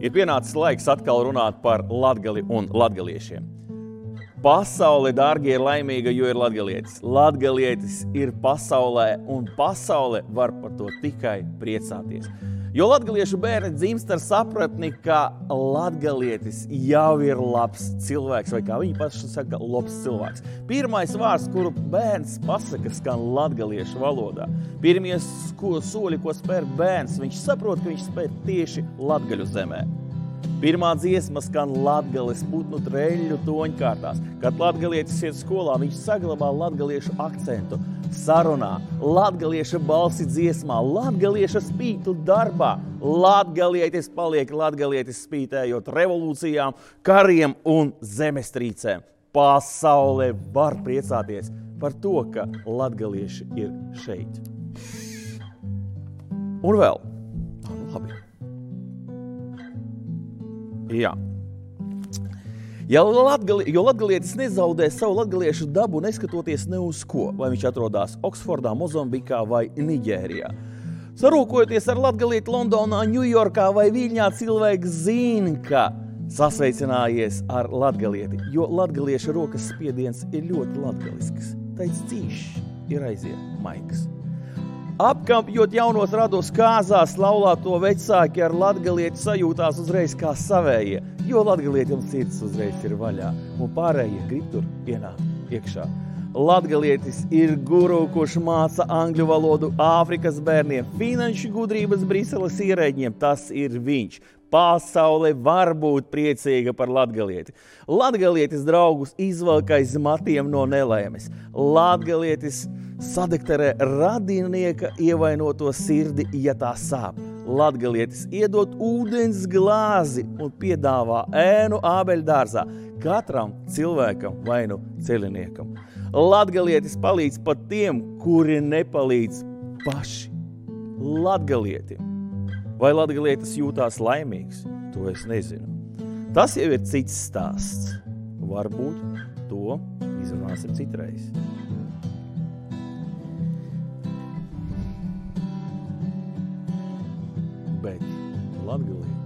Ir pienācis laiks atkal runāt par latgali un latgaliešiem. Pasaule, dārgie, ir laimīga, jo ir latgalietis. Latgalietis ir pasaulē, un pasaule var par to tikai priecāties. Jo latviešu bērni dzimst ar sapratni, ka latgalietis jau ir labs cilvēks, vai kā viņi paši saka, labs cilvēks. Pirmais vārds, kuru bērns pasaka, skan latviešu valodā. Pirmie soļi, ko spēr bērns, viņš saprot, ka viņš spēr tieši latgaļu zemē. Pirmā dziesma skan latgales putnu treļu toņkārtās. Kad latgalietis iet skolā, viņš saglabā latgaliešu akcentu sarunā, latgalieša balsi dziesmā, latgalieša spītu darbā. Latgalietis paliek latgalietis spītējot revolūcijām, kariem un zemestrīcēm. Pasaulē var priecāties par to, ka latgalieši ir šeit. Un vēl, nu, labi. Jā. Ja latgalietis nezaudē savu latgaliešu dabu, neskatoties ne uz ko, vai viņš atrodas Oksfordā, Mozambikā vai Nigērijā. Sarūkojoties ar latgalieti Londonā, Ņujorkā vai Viļņā, cilvēks zina, ka sasveicinājies ar latgalieti, jo latgalieša rokas spiediens ir ļoti latgalisks. Taits cīšs ir aiziet maigs. Apkampjot jaunos rados kāzās, laulāto vecāki ar latgalieti sajūtās uzreiz kā savējie, jo latgalietim sirds uzreiz ir vaļā, un pārējie grib tur ienākt iekšā. Latgalietis ir guru, kurš māca angļu valodu Āfrikas bērniem, finanšu gudrības Briseles ierēģiem. Tas ir viņš. Pasaule var būt priecīga par latgalieti. Latgalietis draugus izvelk aiz matiem no nelaimes. Latgalietis sadekterē radinieka ievainoto sirdi, ja tā sāp. Latgalietis iedod ūdens glāzi un piedāvā ēnu ābeļdārzā katram cilvēkam vai nu celiniekam. Latgalietis palīdz pat tiem, kuri nepalīdz paši. Latgalietim Vai latgalietis jūtās laimīgs? To es nezinu. Tas jau ir cits stāsts. Varbūt to izrunāsim citreiz. Bet latgalieti ir jāizvēlas.